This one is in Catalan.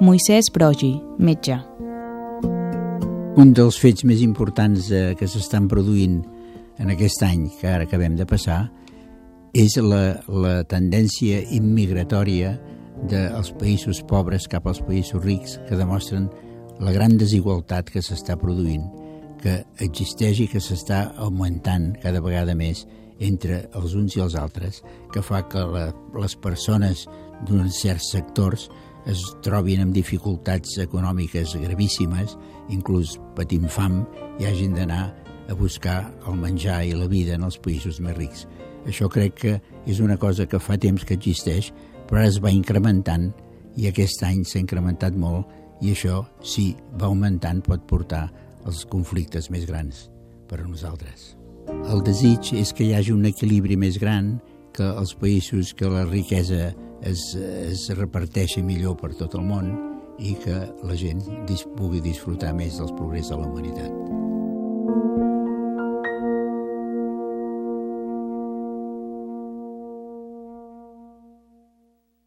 Moisès Brogi, metge. Un dels fets més importants eh, que s'estan produint en aquest any que ara acabem de passar és la, la tendència immigratòria dels països pobres cap als països rics que demostren la gran desigualtat que s'està produint, que existeix i que s'està augmentant cada vegada més entre els uns i els altres, que fa que la, les persones d'uns certs sectors es trobin amb dificultats econòmiques gravíssimes, inclús patint fam, i hagin d'anar a buscar el menjar i la vida en els països més rics. Això crec que és una cosa que fa temps que existeix, però es va incrementant i aquest any s'ha incrementat molt i això, si va augmentant, pot portar als conflictes més grans per a nosaltres. El desig és que hi hagi un equilibri més gran, que els països que la riquesa es, es reparteixi millor per tot el món i que la gent pugui disfrutar més dels progrés de la humanitat.